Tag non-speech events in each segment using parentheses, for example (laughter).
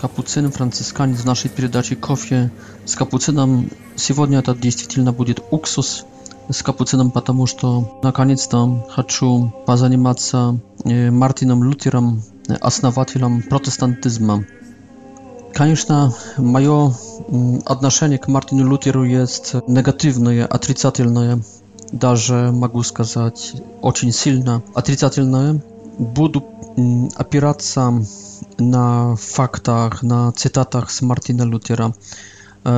Капуцин францисканец в нашей передаче «Кофе с капуцином». Сегодня это действительно будет уксус с капуцином, потому что наконец-то хочу позаниматься Мартином Лютером, основателем протестантизма. Конечно, мое отношение к Мартину Лютеру есть негативное, отрицательное, даже могу сказать очень сильно отрицательное. Буду опираться на фактах, на цитатах с Мартина Лютера.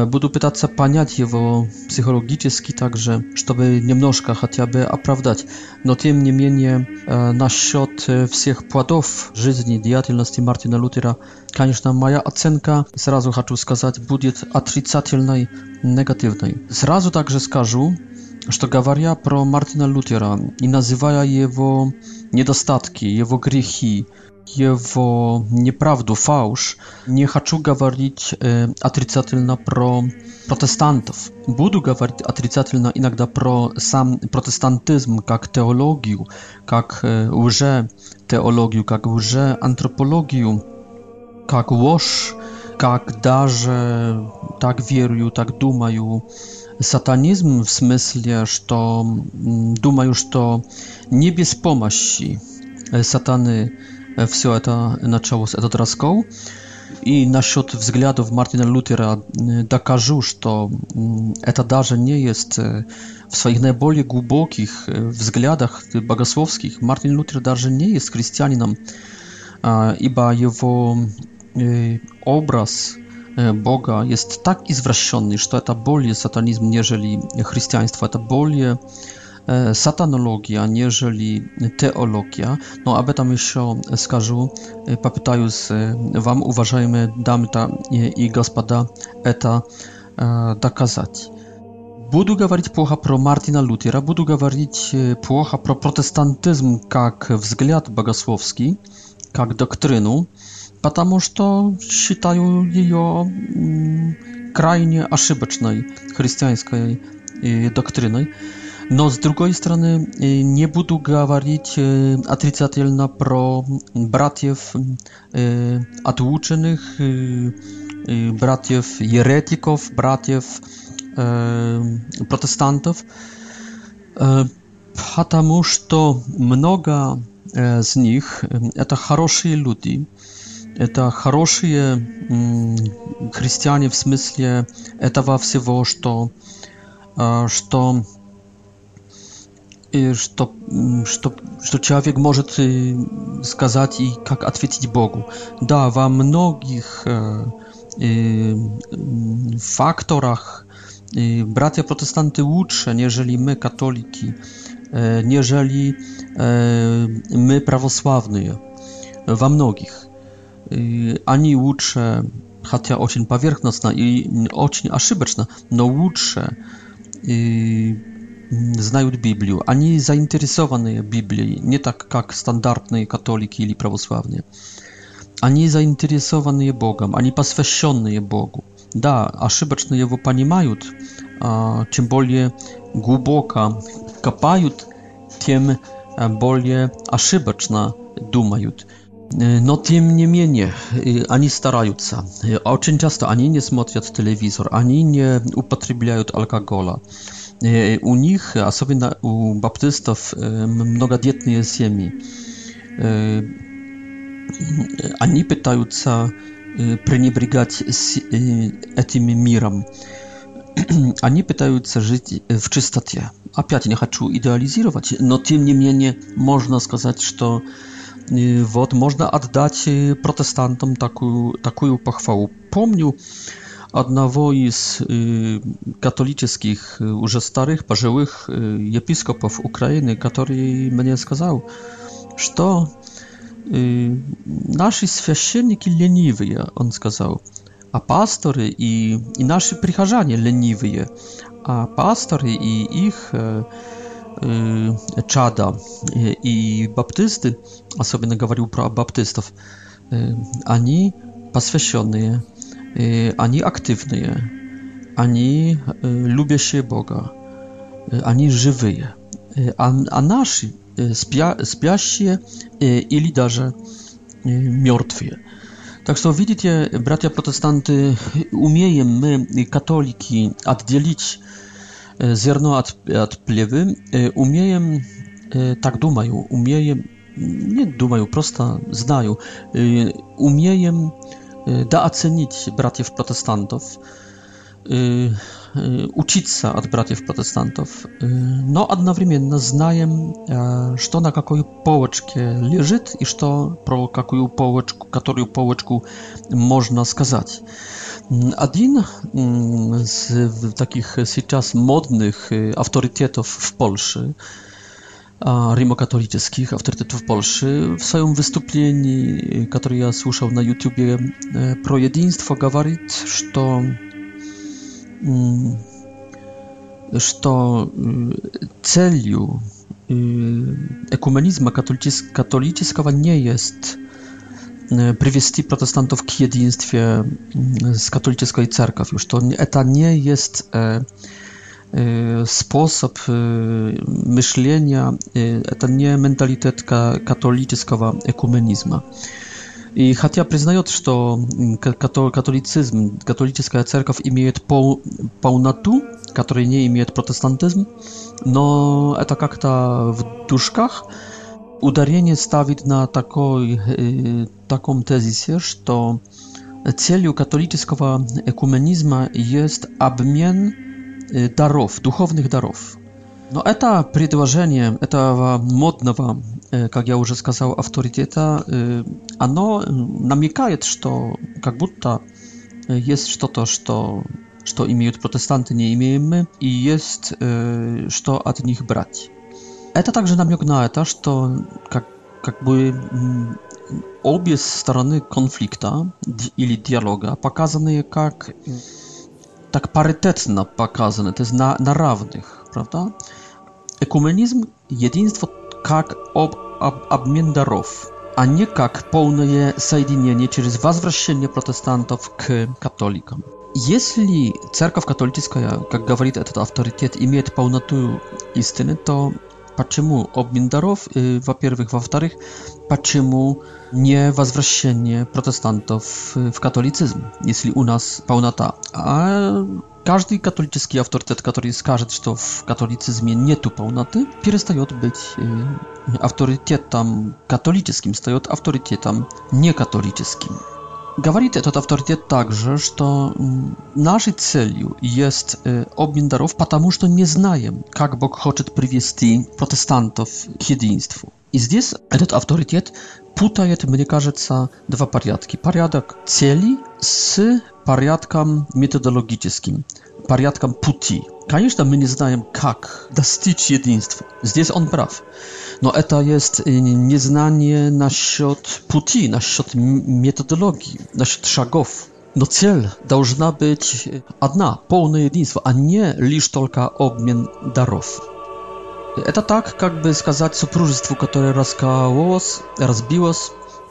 Буду пытаться понять его психологически также, чтобы немножко хотя бы оправдать. Но тем не менее, насчет всех плодов жизни, деятельности Мартина Лютера, конечно, моя оценка, сразу хочу сказать, будет отрицательной, негативной. Сразу также скажу, что говоря про Мартина Лютера и называя его недостатки, его грехи, его неправду, фауш, не хочу говорить э, отрицательно про протестантов. Буду говорить отрицательно иногда про сам протестантизм как теологию, как э, уже теологию, как уже антропологию, как ложь, как даже так верю, так думаю. Сатанизм в смысле, что думаю, что не без помощи сатаны все это началось, этот раскол. И насчет взглядов Мартина Лютера докажу, что это даже не есть в своих наиболее глубоких взглядах богословских. Мартин Лютер даже не есть христианином, ибо его образ Бога jest tak извращенный, что это более сатанизм, нежели христианство. Это более satanologia, nieżeli teologia. No, aby tam jeszcze skażu, popytają wam, uważajmy, damta i gospoda eta dokazać. Буду говорить плохо про Мартина Лютера, буду говорить плохо про протестантизм как взгляд богословский, как доктрину, потому что считаю ее крайне ошибочной христианской доктриной. Но с другой стороны, не буду говорить отрицательно про братьев отлученных, братьев еретиков, братьев протестантов, потому что много z nich to хорошие люди, это хорошие христиане в смысле этого всего, что, что что, что, что человек может сказать и как ответить Богу. Да, во многих факtorach bracia protestanty łudsze, nieżeli my, katoliki, nieżeli my, prawosławni, во многих. Они лучше, хотя очень поверхностно и очень ошибочно, но лучше знают Библию. Они заинтересованы Библией, не так, как стандартные католики или православные. Они заинтересованы Богом, они посвященные Богу. Да, ошибочно его понимают, чем более глубоко копают, тем более ошибочно думают. Но тем не менее, они стараются. Очень часто они не смотрят телевизор, они не употребляют алкоголя. E, u nich, a sobie na, u baptystów, e, mnogodietne jest ziemi. E, ani pytają, co prenibrygać z tym mirem. Oni (clears throat) pytają, co żyć w czystocie. Opiać nie chcę idealizować, no tym niemniej nie można skazać, że wod można oddać protestantom taką, taką pochwałę. Pomniu, одного из католических уже старых пожилых епископов Украины, который мне сказал, что наши священники ленивые, он сказал, а пасторы и, и наши прихожане ленивые, а пасторы и их чада и баптисты, особенно говорю про баптистов, они посвященные. Y, ani aktywny je, ani y, lubię się Boga, y, ani żywy je. A, a nasz spia, spia się ili darze mortwie. Tak to widzicie, bracia protestanty, umiejem my, katoliki, oddzielić ziarno od, od plewy, Umieję tak dumają, umiejem, nie dumają, prosta znają, Umieję Y, da ocenić braciów protestantów, y, y, uczyć od braciów protestantów, no a jednocześnie znajem, co e, na jakiej połeczce leży i co pro jaką połeczkę, którą połeczkę można skazać. Один з таких сейчас modnych авторитетов e, w Polsce a rimokatolickich autorytetów Polski w swoim wystąpieniu, które ja słyszał na YouTubie, e, pro jedinstwo gawarit, że że celu ekumenizmu katolickiego nie jest e, przywieźć protestantów k jedinstwie mm, z katolickiej cerkwi, już to nie jest e, E, sposób e, myślenia, e, to nie mentalitet katolickiego ekumenizmu. I Hatia ja przyznaję, że mm, katolicyzm, katolicka cerkow ma pełnotę, której nie ma protestantyzm, no to jak-to w duszkach Udarzenie stawić na taką tezisie, że celu katolickiego ekumenizmu jest obmien даров, духовных даров. Но это предложение этого модного, как я уже сказал, авторитета, оно намекает, что как будто есть что-то, что, что имеют протестанты, не имеем мы, и есть что от них брать. Это также намек на это, что как, как бы обе стороны конфликта или диалога показаны как tak parytetna pokazane, to jest na, na równych, prawda? Ekumenizm jedynstwo jak ob, ob, a nie jak pełne zjednienie czyli wzwrócenie protestantów k katolików. Jeśli cerkow katolicka, jak mówi ten autorytet, ma pełnotę istyny, to dlaczego obmien darów, po y, pierwsze, po drugie, почему не возвращение протестантов в католицизм, если у нас полнота, а Każdy katolicki autorytet, który skaże, że w katolicyzmie nie tu pełnoty, przestaje być autorytetem katolickim, staje autorytetem niekatolickim. Говорит этот авторитет также, что нашей целью есть обмен даров, потому что не знаем, как Бог хочет привести протестантов к единству. И здесь этот авторитет путает, мне кажется, два порядка. Порядок целей с порядком методологическим, порядком пути. Конечно, мы не знаем, как достичь единства. Здесь он прав. Но это есть незнание насчет пути, насчет методологии, насчет шагов. Но цель должна быть одна, полное единство, а не лишь только обмен даров. Это так, как бы сказать, супружеству, которое раскололось, разбилось,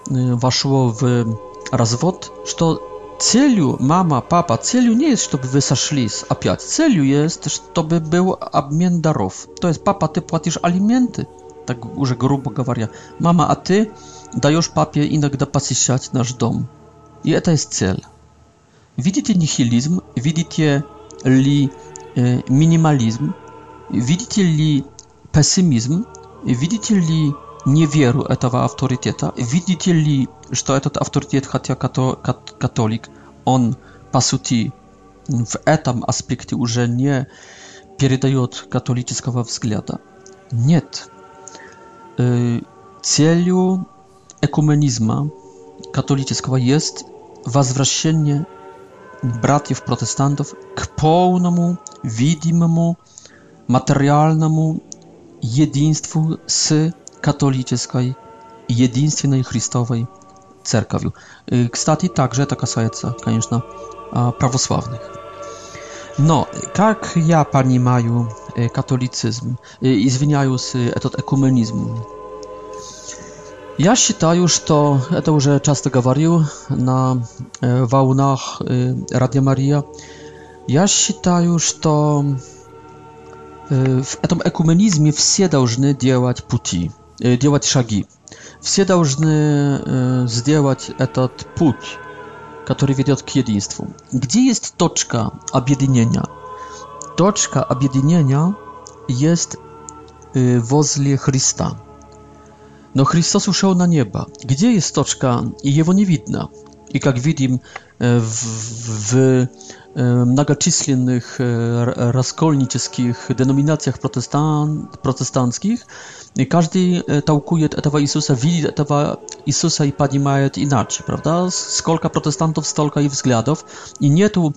э, вошло в э, развод, что целью мама, папа, целью не есть, чтобы вы сошлись опять. Целью есть, чтобы был обмен даров. То есть, папа, ты платишь алименты, так уже грубо говоря. Мама, а ты даешь папе иногда посещать наш дом. И это есть цель. Видите нихилизм, видите ли э, минимализм, видите ли пессимизм, видите ли неверу этого авторитета, видите ли, что этот авторитет, хотя като, кат, католик, он по сути в этом аспекте уже не передает католического взгляда. Нет. Целью экуменизма католического есть возвращение братьев-протестантов к полному, видимому, материальному jedinstwu z katolickiej na chrystowej cerkawiu. Y, Kstati także taka co, конечно, prawosławnych. No, jak ja pani mają y, katolicyzm, y, i izwiniają się e, ten ekumenizm. Ja считаю, что это czas tego говорил na e, wałnach radia Maria. Я считаю, to. Y, w tym ekumenizmie wszyscy powinni działać puti, y, działać szagi. Wszyscy powinni zdziałać etat put, który wiedzie do jedinstwu. Gdzie jest toczka objedynienia? Toczka objedynienia jest y, wozlie Chrysta. No Chrystus uszedł na nieba. Gdzie jest toczka i jego nie widna? I jak widzimy w многочисленных раскольнических деноминациях протестан, протестантских, и каждый толкует этого Иисуса, видит этого Иисуса и понимает иначе, правда? Сколько протестантов, столько и взглядов, и нету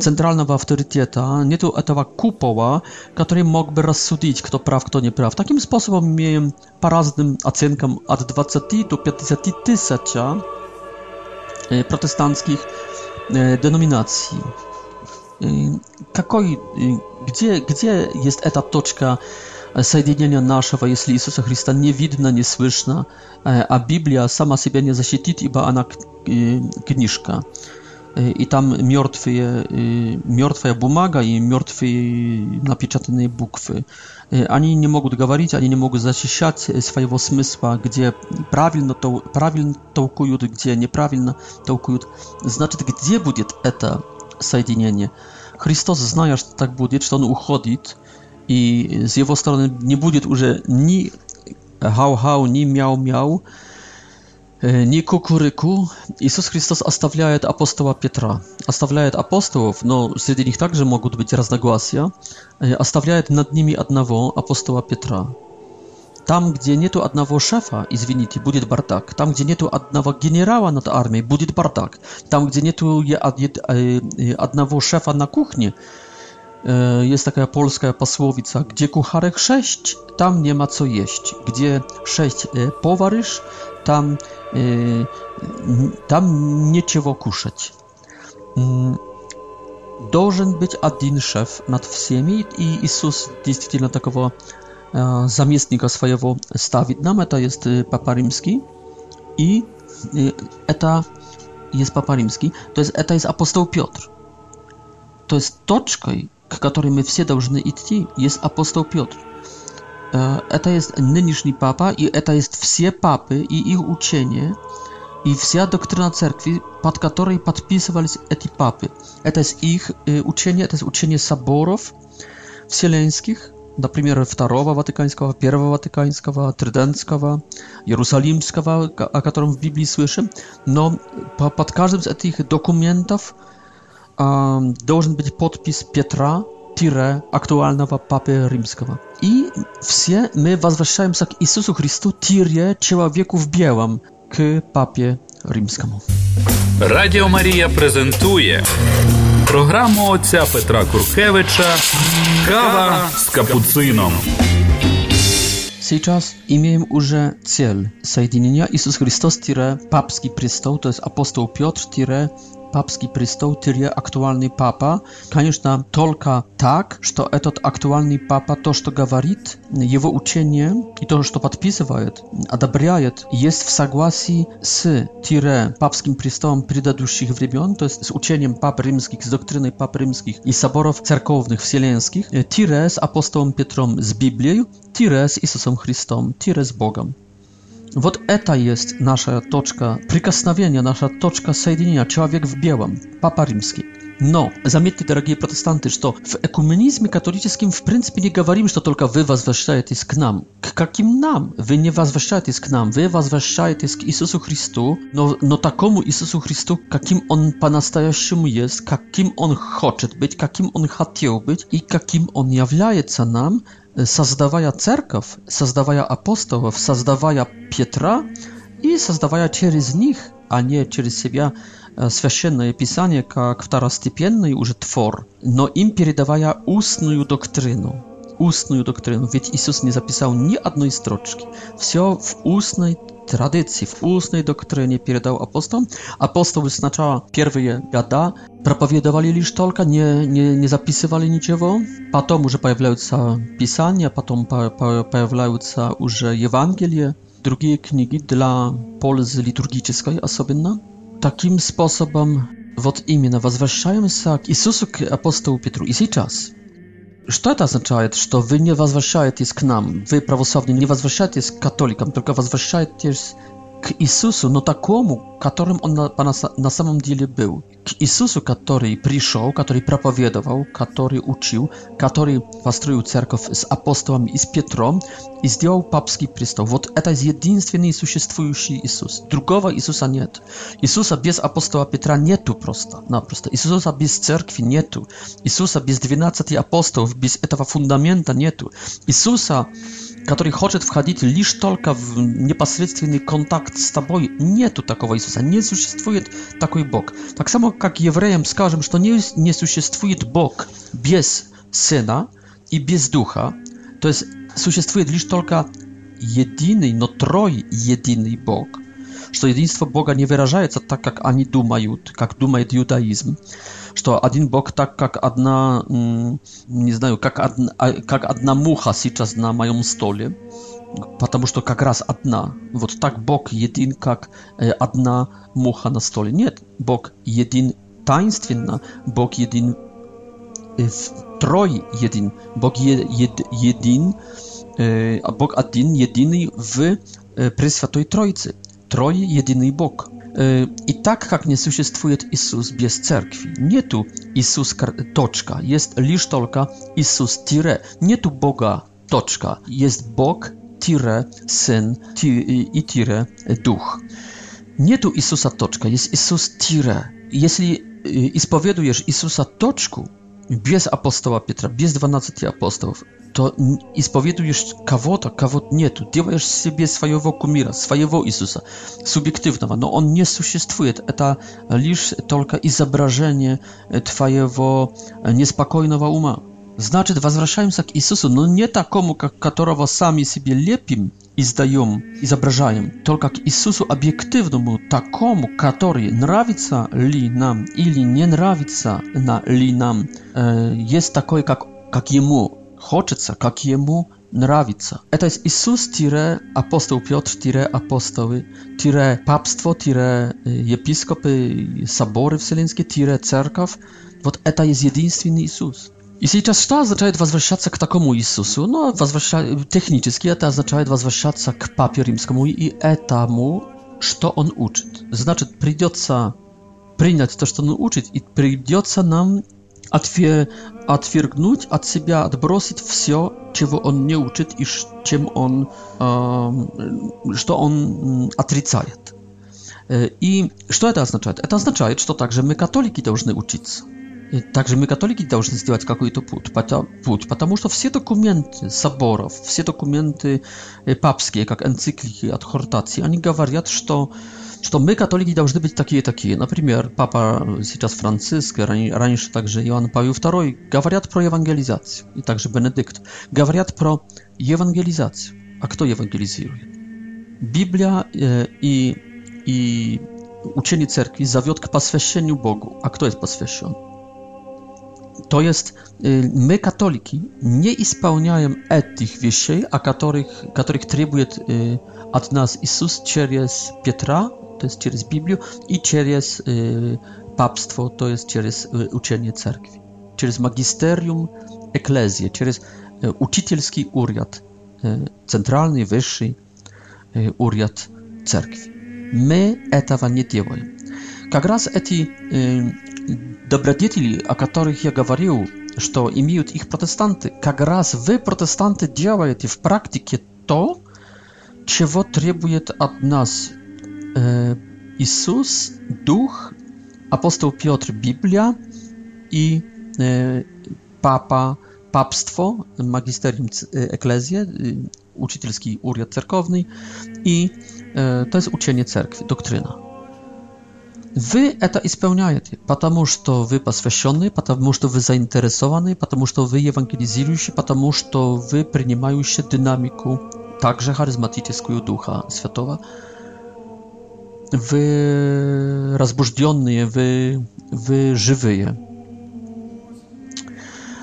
центрального авторитета, нету этого купола, который мог бы рассудить, кто прав, кто не прав. Таким способом имеем по разным оценкам от 20 до 50 тысяч протестантских denominacji. Какой, где, где есть эта точка соединения нашего, если Иисуса Христа не видно, не слышно, а Библия сама себя не защитит, ибо она книжка? i tam мертвые, мертвая бумага и мертвые напечатанные буквы. Они не могут говорить, они не могут защищать своего смысла, где правильно, то, правильно толкуют, где неправильно толкуют. Значит, где будет это соединение? Христос, зная, что так будет, что Он уходит, и с Его стороны не будет уже ни хау-хау, ни мяу-мяу, не кукурыку, Иисус Христос оставляет апостола Петра, оставляет апостолов, но среди них также могут быть разногласия, оставляет над ними одного апостола Петра. Там, где нету одного шефа, извините, будет бардак. Там, где нету одного генерала над армией, будет бардак. Там, где нету одного шефа на кухне, jest taka polska posłowica, gdzie kucharek sześć, tam nie ma co jeść. Gdzie sześć powarysz, tam, там нечего кушать. Должен быть один шеф над всеми, и Иисус действительно такого заместника своего ставит нам, это есть Папа Римский, и это jest Papa Римский, то есть это есть апостол Петр. То есть точкой, к которой мы все должны идти, есть апостол Петр это e, jest нынешний папа i это jest все papy i ich uczenie i вся doktryna cerkwi, pod której podpisywali eti papy. Это jest ich y, uczenie, to jest uczenie соборов wsieleńskich, na przykład II Watykańskiego, I Watykańskiego, tridentzka, Jerozolimskiego, o którym w Biblii słyszymy. No, pod każdym z tych dokumentów должен być podpis Piotra tyle aktualnego papy rzymskiego. I wszyscy my wracamy tak się do Chrystus Chrystusa, tyle człowieku w białym, k papie rzymskiemu. Radio Maria prezentuje programu ojca Petra Kurkiewicza Kawa z kapucynem. Сейчас имеем уже цель соединения Chrystus христос papski престол, to jest Apostoł Piotr папа papski pristoutirje aktualni papa, конечно, только так, что этот актуальный папа то, что говорит, его учение и то, что подписывает, одобряет, есть в согласии с тире папским престолом предыдущих времен, то есть с учением пап римских, с доктриной пап римских и соборов церковных вселенских, тире с апостолом Петром с Библией, тире с Иисусом Христом, тире с Богом. Вот это есть наша точка прикосновения, наша точка соединения, человек в белом, Папа Римский. Но заметьте, дорогие протестанты, что в экуменизме католическим в принципе не говорим, что только вы возвращаетесь к нам. К каким нам? Вы не возвращаетесь к нам, вы возвращаетесь к Иисусу Христу, но, но такому Иисусу Христу, каким Он по-настоящему есть, каким Он хочет быть, каким Он хотел быть и каким Он является нам, создавая церковь, создавая апостолов, создавая Петра и создавая через них, а не через себя, Священное Писание как второстепенный уже твор, но им передавая устную доктрину ustную doktrynu, ведь Иисус не записал ни одной строчки. Все в устной традиции, в устной доктрине передал апостолам. Апостолы сначала первые года проповедовали лишь только, не, не, не записывали ничего. Потом уже появляются писания, потом по, по, появляются уже Евангелие, другие книги для пользы литургической особенно. Таким способом вот именно возвращаемся к Иисусу, к апостолу Петру. И сейчас – Что это означает, что вы не возвращаетесь к нам? Вы, православные, не возвращаетесь к католикам, только возвращаетесь к Иисусу, но такому, которым он на, на самом деле был. К Иисусу, который пришел, который проповедовал, который учил, который построил церковь с апостолами и с Петром и сделал папский престол. Вот это единственный существующий Иисус. Другого Иисуса нет. Иисуса без апостола Петра нету просто-напросто. Иисуса без церкви нету. Иисуса без 12 апостолов, без этого фундамента нету. Иисуса który chce wchodzić lisz tylko w bezpośredni kontakt z Tobą, nie tu takowa Jezusa, nie istnieje taki Bóg. Tak samo jak Jewrejem skażemy, że to nie istnieje Bóg bez Syna i bez Ducha, to jest istnieje tylko jedyny, no troj jedyny Bóg, что единство Бога не выражается так, как они думают, как думает юдаизм, что один Бог так, как одна, не знаю, как, одна, как одна муха сейчас на моем столе, потому что как раз одна. Вот так Бог един, как одна муха на столе. Нет, Бог един таинственно, Бог един trójjedyn. Bóg jed, jedyn, Bóg jeden jedyny w Pryswiatoj Trójcy. Трое единый Бог. I tak jak nie существует Иисус bez cerkwi. Нету Иисус точка, jest лишь только Иисус тире. Нету Бога точка, jest Bóg tire Syn i tire Duch. Нету Иисуса точка, jest Иисус тире. Jeśli ispowiadujesz Jezusa toczku, без апостола Петра, без 12 апостолов, то исповедуешь кого-то, кого нету, делаешь себе своего кумира, своего Иисуса, субъективного, но он не существует, это лишь только изображение твоего неспокойного ума. Значит, возвращаемся к Иисусу, но не такому, как которого сами себе лепим и сдаем, изображаем, только к Иисусу объективному, такому, который нравится ли нам или не нравится на, ли нам. Э, есть такой, как, как Ему хочется, как Ему нравится. Это есть Иисус тире апостол Петр тире апостолы тире папство тире епископы, соборы вселенские тире церковь. Вот это есть единственный Иисус. I teraz to oznaczaje zwracać się do komu Jezusu? No, y, technicznie to oznaczaje zwracać się do papieża rzymskiego i etamu, co on uczy. Znaczy, przyjdzie przyjąć to, co on uczy i przyjdzie nam odwiergnąć od siebie, odbrosić wszystko, czego on nie uczy i czym on, um, co on odrzuca. Mm, y, I co to oznacza? To oznacza, że także my katoliki powinniśmy uczyć Также мы, католики, должны сделать какой-то путь, путь, потому что все документы соборов, все документы папские, как энциклики от Хортации, они говорят, что, что мы, католики, должны быть такие-такие. Например, папа сейчас Франциск, раньше также Иоанн Павел II, говорят про евангелизацию, и также Бенедикт, говорят про евангелизацию. А кто евангелизирует? Библия и, и учение церкви зовет к посвящению Богу. А кто есть посвящен? To jest, y, my katoliki nie spełniamy tych rzeczy, a których, których trybuje od y, nas Jezus przez Piotra, to jest przez Biblię, i przez y, papstwo, to jest przez uczenie cerkwi, przez magisterium eklezję, przez uczycielski uriat, centralny, wyższy uriat cerkwi. My etawa nie działamy. Jak raz eti Добродетели, о которых я говорил, что имеют их протестанты, как раз вы, протестанты, делаете в практике то, чего требует от нас э, Иисус, Дух, апостол Петр, Библия и э, Папа, Papstwo, Magisterium Eklezję, Uczycielski Uriad Cerkowny i to jest uczenie cerkwi, doktryna. Вы это исполняете, потому что вы посвященный, потому что вы заинтересованы, потому что вы евангелизирующий, потому что вы принимающий динамику также харизматическую Духа Святого. Вы разбужденные, вы, вы живые.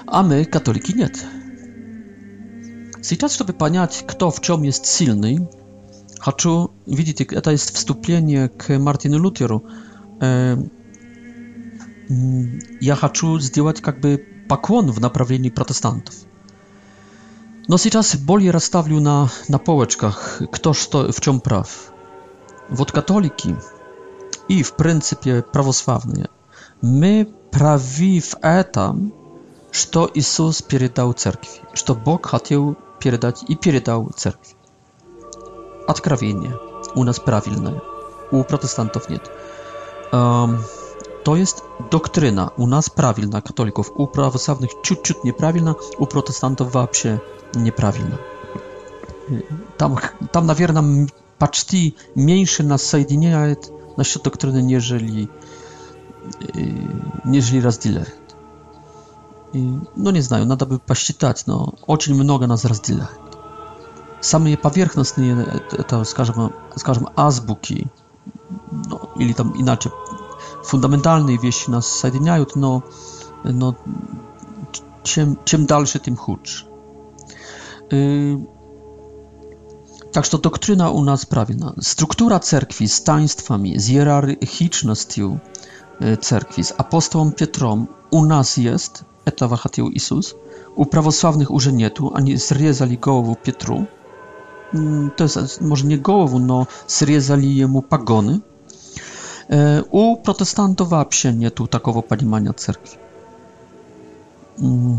А мы, католики, нет. Сейчас, чтобы понять, кто в чем есть сильный, хочу, видите, это есть вступление к Мартину Лютеру – я хочу сделать как бы поклон в направлении протестантов. Но сейчас более расставлю на, на полочках, кто что, в чем прав. Вот католики и, в принципе, православные, мы прави в этом, что Иисус передал церкви, что Бог хотел передать и передал церкви. Откровение у нас правильное, у протестантов нет to jest doktryna u nas prawilna, katolików, u prawosławnych ciut-ciut nieprawilna, u protestantów wapsie nieprawilna. Tam, tam na wierna paczty mniejsze nas sojdinie, na świat doktryny, niżeli nieżeli raz dealer. no nie znają, nada by paścitać, no, oczyń mnoga nas raz dealer. Same powierzchowne, to, skażemy, skażemy, azbuki, no, ili tam inaczej, fundamentalnej wieści nas zjednają, no, no czym, czym dalsze, tym chudsz. Yy, to doktryna u nas prawidłowa. No. Struktura cerkwi z państwami, z hierarchicznością yy, cerkwi, z apostołem Piotrem u nas jest, etawachatiu Isus, u prawosławnych urzędników, ani zrezali głowu Pietru. Mm, to jest może nie głowę, no zrezali jemu pagony. E, u protestantów вообще nie tu takiego pojmania cerkwi. Mm.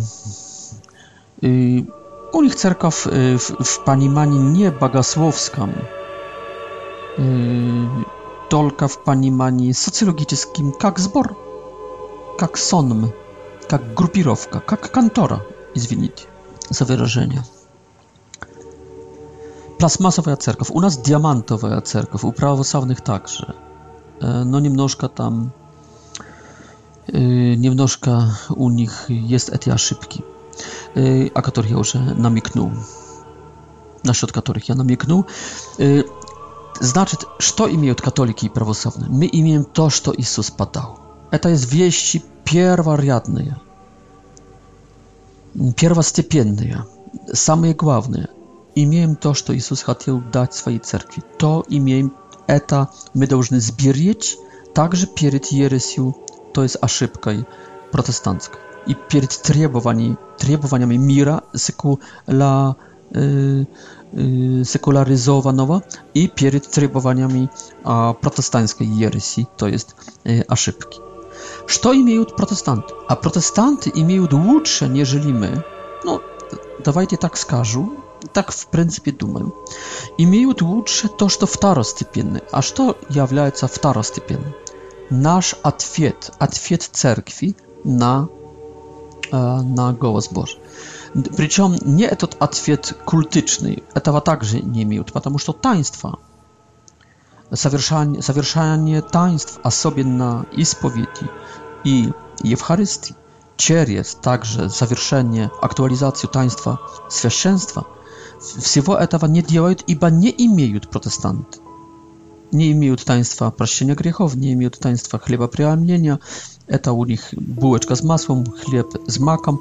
U nich cerkwa w, e, w, w panimani nie bagasłowska, e, tylko w panimani socjologicznym, jak zbor, jak sonm, jak grupirowka, jak kantora, izwinite za wyrażenie plasmasowa cerkow, u nas diamantowa cerkow, u prawosławnych także. E, no niemnożka tam, e, niemnożka u nich jest etia szybki, e, a których ja już namiknął, na środek których ja namiknął. Znaczy, co imieją katoliki i prawosławne? My imieniem to, co Jezus padał. To jest wieści pierwariadne, pierwastepienne, same główne имеем то, что Иисус хотел дать своей церкви. То имеем это мы должны сберечь также перед ересью, то есть ошибкой протестантской, и перед требованиями, требованиями мира секула, э, э, секуляризованного и перед требованиями э, протестантской ереси, то есть э, ошибки. Что имеют протестанты? А протестанты имеют лучше, нежели мы. Ну, давайте так скажу, так в принципе думаю. Имеют лучше то, что второстепенно. А что является второстепенным? Наш ответ, ответ церкви на, э, на голос Божий. Причем не этот ответ культичный, этого также не имеют, потому что таинство, совершание, совершание таинств, особенно исповеди и Евхаристии, через также совершение актуализацию таинства священства – Всего этого не делают, ибо не имеют протестанты. Не имеют таинства прощения грехов, не имеют таинства хлебопреломления. Это у них булочка с маслом, хлеб с маком.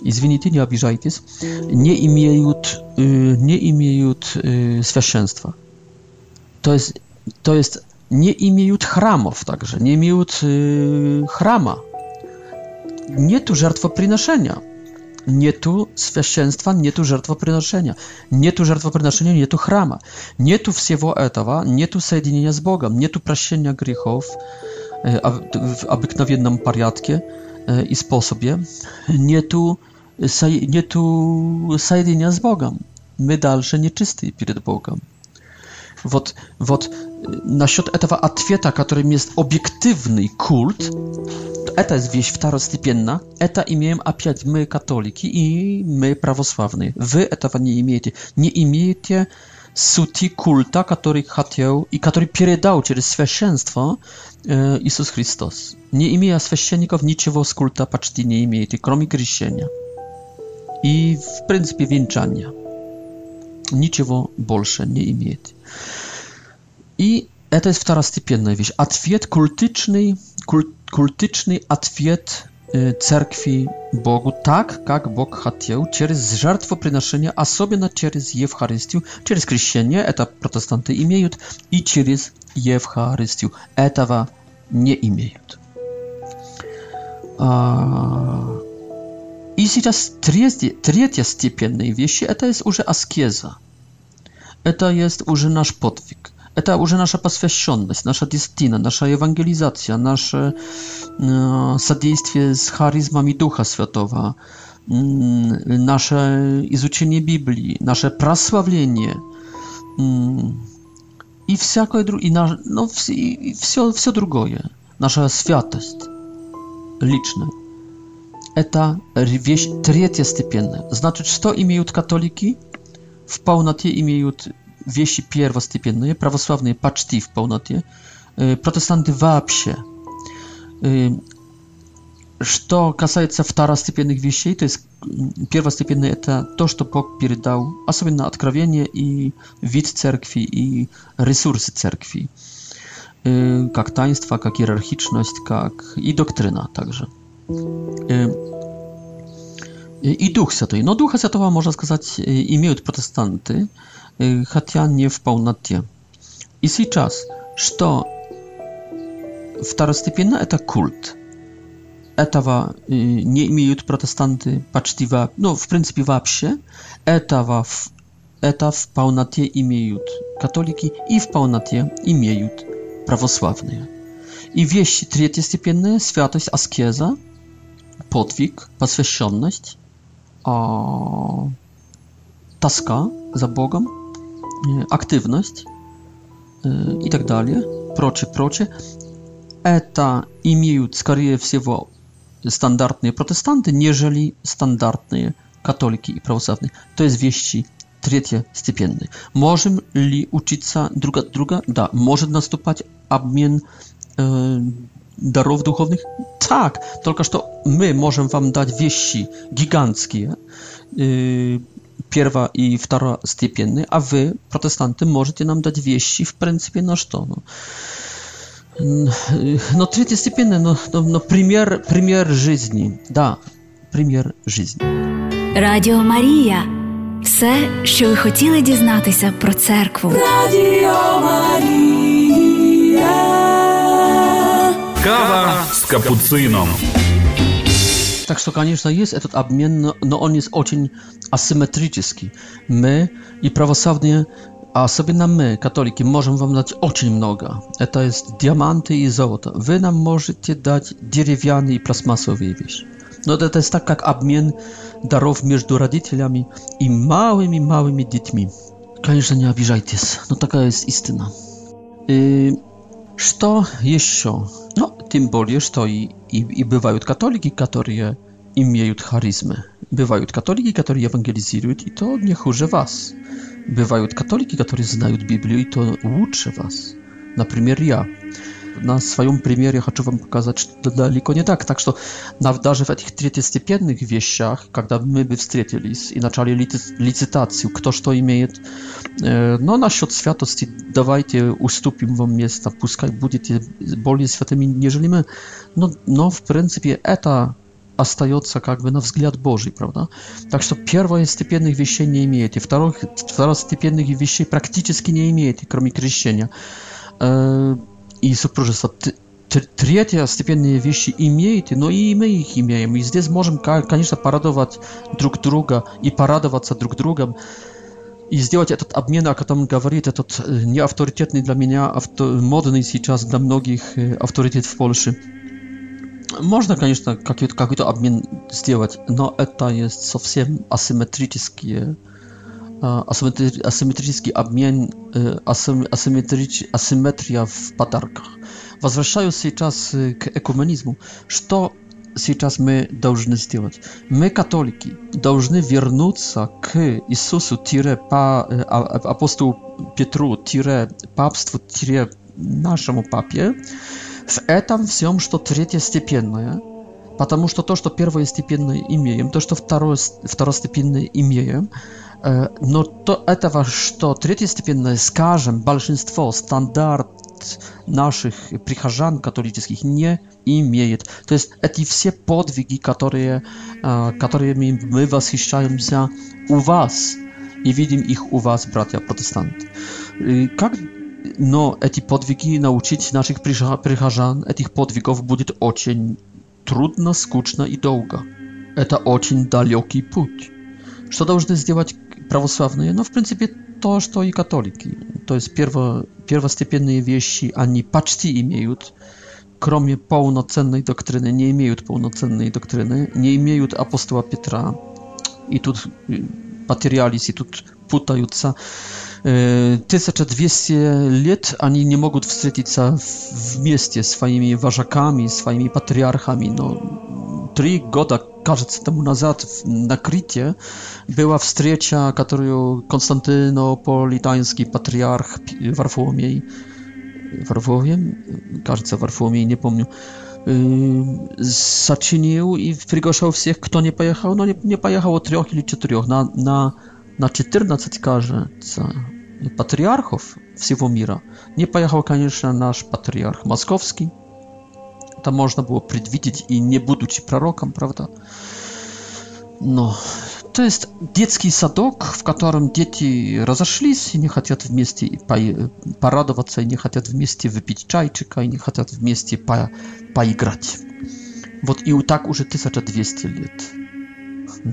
Извините, не обижайтесь. Не имеют, э, не имеют э, священства. То есть, то есть не имеют храмов также, не имеют э, храма. Нету жертвоприношения nie tu święcenstwa, nie tu żartwo przenoszenia, nie tu żartwo przenoszenia, nie tu chrama, nie tu wsiewo etawa, nie tu sojedinienia z Bogiem, nie tu prasienia grzechów e, w obyknowiednym pariatkie i sposobie, nie tu nie tu sojedinienia z Bogiem. My dalsze nieczysty przed Bogiem вот, вот насчет этого ответа, которым есть объективный культ, это вещь второстепенна, это имеем опять мы католики и мы православные. Вы этого не имеете. Не имеете сути культа, который хотел и который передал через священство э, Иисус Христос. Не имея священников, ничего с культа почти не имеете, кроме крещения. И, в принципе, венчания. Ничего больше не имеете. I это второстепенная вещь. Ответ культичный, куль, культичный ответ церкви Богу так, как Бог хотел, через жертвоприношение, особенно через Евхаристию, через крещение, это протестанты имеют, и через Евхаристию. Этого не имеют. И сейчас третья, третья степенная вещь, это есть уже аскеза. Это есть уже наш подвиг. Это уже наша посвященность, наша десятина, наша евангелизация, наше э, содействие с харизмами Духа Святого, э, наше изучение Библии, наше прославление э, и всякое другое, и, на, ну, вс, и все, все другое, наша святость личная. Это вещь третья степенная. Значит, что имеют католики? в полноте имеют вещи первостепенные, православные почти в полноте, протестанты вообще. Что касается второстепенных вещей, то есть первостепенное это то, что Бог передал, особенно откровение и вид церкви, и ресурсы церкви, как таинство, как иерархичность, как и доктрина также. И Дух Святой. Но Духа Святого, можно сказать, имеют протестанты, хотя не в полноте. И сейчас, что второстепенно это культ. Этого не имеют протестанты почти, во, ну, в принципе, вообще. Этого в, это в полноте имеют католики и в полноте имеют православные. И вещи третьестепенные, святость, аскеза, подвиг, посвященность, o taska za Bogom, y, aktywność y, i tak dalej, procze, procze. Eta imieją skorie wsiewo standardne protestanty, nieżeli standardne katoliki i prawosławne. To jest wieści trzecie stypienny. Możemy li uczyć druga, druga? Da, może nastąpić obmien y, darów duchownych? Tak, tylko to my możemy wam dać wieści gigantkie, yy, pierwa i wtora stypienny, a wy, protestanty, możecie nam dać wieści w pryncypie na No. Yy, no, trzecie stypienne, no, no, no premier, premier żyzni, da, premier żyzni. Radio Maria. Все, że ви хотіли дізнатися про церкву. Радіо Kawa z kapucyną. Tak, to konieczne jest etat abmienny, no, no on jest ocień asymetryczny. My i prawosławnie, a sobie na my, katoliki, możemy wam dać ocień mnoga. To jest diamanty i złoto. Wy nam możecie dać drewniany i plasmasowy wieś. No to, jest tak, jak abmien darów między rodzicielami i małymi, małymi dziećmi. Koniecznie nie obijajcie się. No taka jest istyna. Y, co jeszcze? tym bardziej to i, i bywają katoliki, które mają charyzmę. Bywają katoliki, które ewangelizują i to nie chórze was. Bywają katoliki, które znają Biblię i to łucze was. Na przykład ja на своем примере хочу вам показать, что далеко не так. Так что даже в этих третьестепенных вещах, когда мы бы встретились и начали лицитацию, кто что имеет, но насчет святости давайте уступим вам место, пускай будете более святыми, нежели мы. Но, но в принципе это остается как бы на взгляд Божий, правда? Так что первостепенных вещей не имеете, вторых, второстепенных вещей практически не имеете, кроме крещения. и супружество третья степенные вещи имеете, но и мы их имеем. И здесь можем, конечно, порадовать друг друга и порадоваться друг другом. И сделать этот обмен, о котором говорит этот э, неавторитетный для меня, авто, модный сейчас для многих э, авторитет в Польше. Можно, конечно, какой-то какой обмен сделать, но это есть совсем асимметрические э, asymetryjski обмен, w patarkach подарках. się czas к ekumenizmu Что сейчас мы должны сделать? Мы, католики, должны вернуться к Иисусу, тире, па, апостолу Петру, тире, папству, тире, нашему папе, в этом всем, что третьестепенное, потому что то, что первое первостепенное имеем, то, что второе, второстепенное имеем, но то этого, что третьестепенное, скажем, большинство стандарт наших прихожан католических не имеет. То есть эти все подвиги, которые, которыми мы восхищаемся у вас и видим их у вас, братья протестанты. Как но эти подвиги научить наших прихожан этих подвигов будет очень трудно, скучно и долго. Это очень далекий путь. Что должны сделать православные, но в принципе то, что и католики. То есть перво, первостепенные вещи они почти имеют, кроме полноценной доктрины, не имеют полноценной доктрины, не имеют апостола Петра. И тут потерялись, и тут путаются. 1200 лет они не могут встретиться вместе своими вожаками, своими патриархами, но три года кажется, тому назад на Крите была встреча, которую Константинополитанский патриарх Варфоломей, Варфоломей, кажется, Варфоломей, не помню, сочинил и приглашал всех, кто не поехал. Но не, не поехало трех или четырех. На, на, на 14, кажется, патриархов всего мира. Не поехал, конечно, наш патриарх московский to można było przewidzieć i nie budzić prorokom, prawda? No, to jest dziecki sadok, w którym dzieci rozeszli się, nie chcą w mieście paradować nie chcą w mieście wypić czajczyka nie chcą w mieście poigrać. Вот и так уже 1200 лет.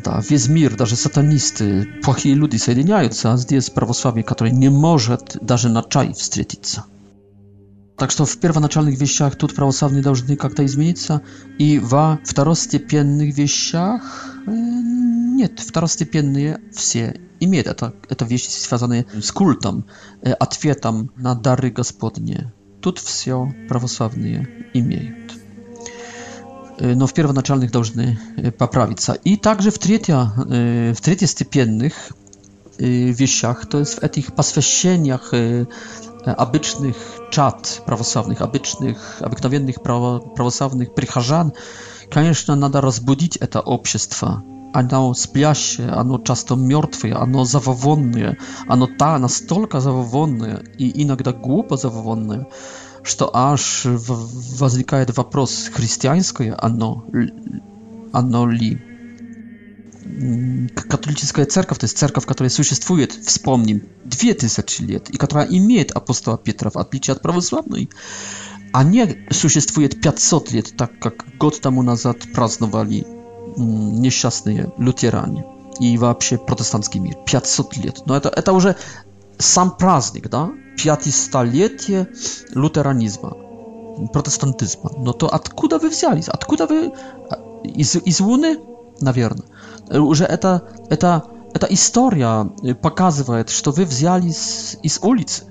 Да, весь мир, даже сатанисты, плохие люди соединяются, а здесь православие, nie не может na czaj чай встретиться. Так что в первоначальных вещах тут православные должны как-то измениться, и во второстепенных вещах нет, второстепенные все имеют это, это вещи, связанные с культом, ответом на дары Господни. Тут все православные имеют но в первоначальных должны поправиться. И также в, третья, в третьестепенных вещах, то есть в этих посвящениях E, abycznych czat prawosławnych, abycznych, abyknowiennych prawosławnych prycharzan, конечно, nada rozbudzić to obszestwa. Ono spiaście, ono często mrtwe, ono zawowonne, ono ta настолько zawowonne i innego głupo zawowonne, że aż wazlikaje wapros chrześcijańskie ono, ono li katolicka cerkow, to jest cerkow, która существует, wspomnim, tysiące lat i która ma apostoła Piotra w odliczie od prawosławnej, a nie существuje 500 lat, tak jak год temu назад праздновали mm, nieszczęsne lutieranie i w ogóle protestancki mir. 500 lat. No to, to już sam praznik, da? 500-lecie luteranizmu, protestantyzmu. No to odkuda wy wzięli? Odkuda wy... I z, Na pewno że ta eta, eta historia pokazuje, że to wy wzięli z, z ulicy,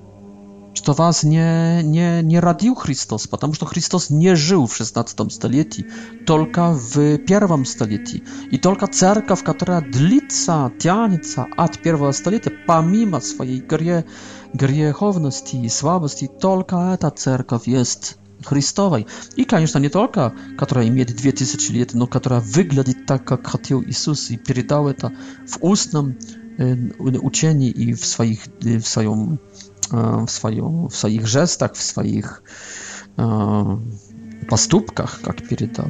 że to was nie, nie, nie radził Chrystus, ponieważ to Chrystus nie żył przez XVI stuleciu, tylko w pierwszym stuleciu. I tylko cerkaw, która dlica, tianica od pierwszego stulecia, pomimo swojej grie, grzechowności i słabości, tylko ta cerkaw jest Христовой. И, конечно, не только, которая имеет 2000 лет, но которая выглядит так, как хотел Иисус и передал это в устном э, учении и в своих, э, в своем, э, в своем, в своих жестах, в своих э, поступках, как передал.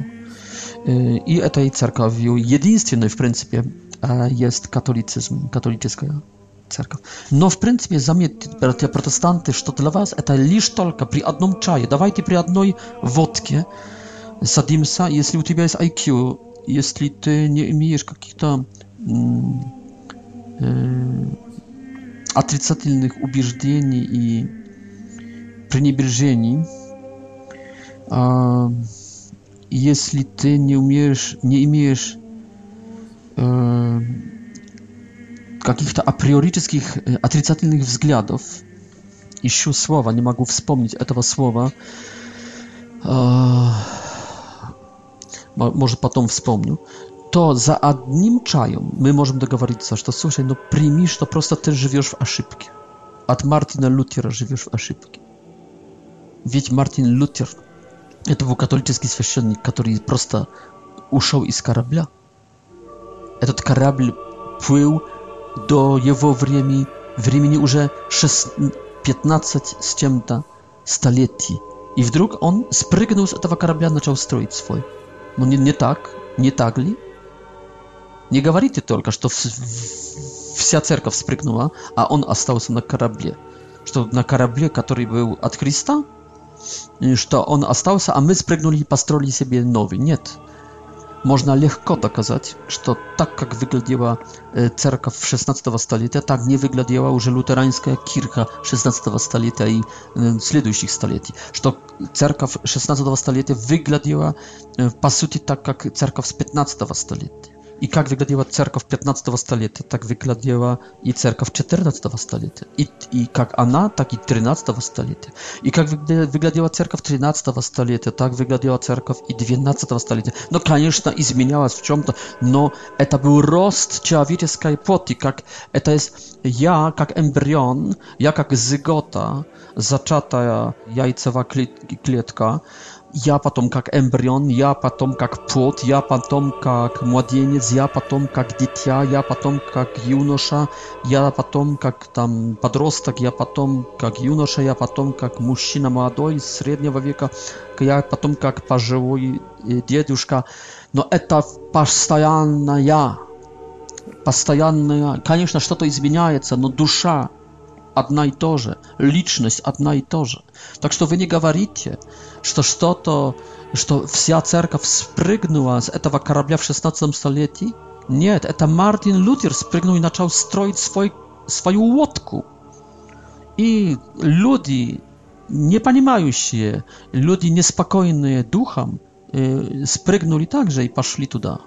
Э, и этой церковью единственной, в принципе, э, есть католицизм, католическая церковь. Но, в принципе, заметьте, братья протестанты, что для вас это лишь только при одном чае. Давайте при одной водке садимся, если у тебя есть IQ, если ты не имеешь каких-то э, отрицательных убеждений и пренебрежений, э, если ты не умеешь, не имеешь э, каких-то априорических отрицательных взглядов. Ищу слова, не могу вспомнить этого слова. Может, потом вспомню. To za одним чаем my możemy dogoworzyć coś. To słuchaj, no przyjmij, to prosto ty żywiesz w ошибке. От Мартина Лютера живешь в ошибке. Ведь Мартин Лютер, это был католический священник, который просто ушел из корабля. Этот корабль плыл до его времени, времени уже 15 с чем-то столетий. И вдруг он спрыгнул с этого корабля, начал строить свой. Ну не, не так, не так ли? Не говорите только, что в, в, вся церковь спрыгнула, а он остался на корабле. Что на корабле, который был от Христа, что он остался, а мы спрыгнули и построили себе новый. Нет można lekko dokazać, że to tak jak wyglądała e, cerka w XVI stulecia, tak nie wyglądała już luterańska kirka XVI stulecia i следующих e, stuleci. Że to cerka w XVI stulecia wyglądała e, pasuty tak jak cerka z XV stulecia i jak wyglądała cerkow 15 stulecia, tak wyglądała i cerkow 14 stulecia. I, I jak ona, tak i 13 stulecia. I jak wyglądała cerkow 13 stulecia, tak wyglądała cerkow i 12 stulecia. No, конечно, i zmieniała w czym to, no, to był rost człowieczej płoty, jak to jest ja, jak embrion, ja, jak zygota, zaczata jajcowa klietka, я потом как эмбрион, я потом как плод, я потом как младенец, я потом как дитя, я потом как юноша, я потом как там подросток, я потом как юноша, я потом как мужчина молодой среднего века, я потом как пожилой э, дедушка. Но это постоянная, постоянная, конечно, что-то изменяется, но душа одна и то же, личность одна и то же. Так что вы не говорите, что что-то, что вся церковь спрыгнула с этого корабля в 16 столетии. Нет, это Мартин Лютер спрыгнул и начал строить свой, свою лодку. И люди, не понимающие, люди неспокойные духом, спрыгнули также и пошли туда.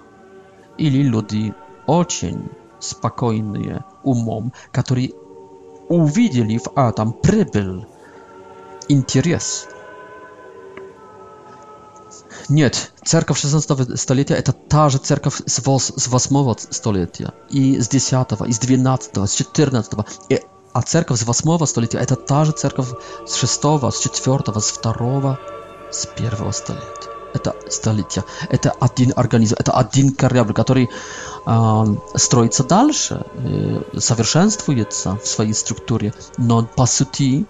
Или люди очень спокойные умом, которые увидели в этом прибыль, интерес. Нет, церковь 16 столетия это та же церковь с 8 столетия, и с 10, и с 12, с 14. И, а церковь с 8 столетия это та же церковь с 6, с 4, с 2, с 1 столетия это столетия, это один организм, это один корабль, который э, строится дальше, э, совершенствуется в своей структуре, но по сути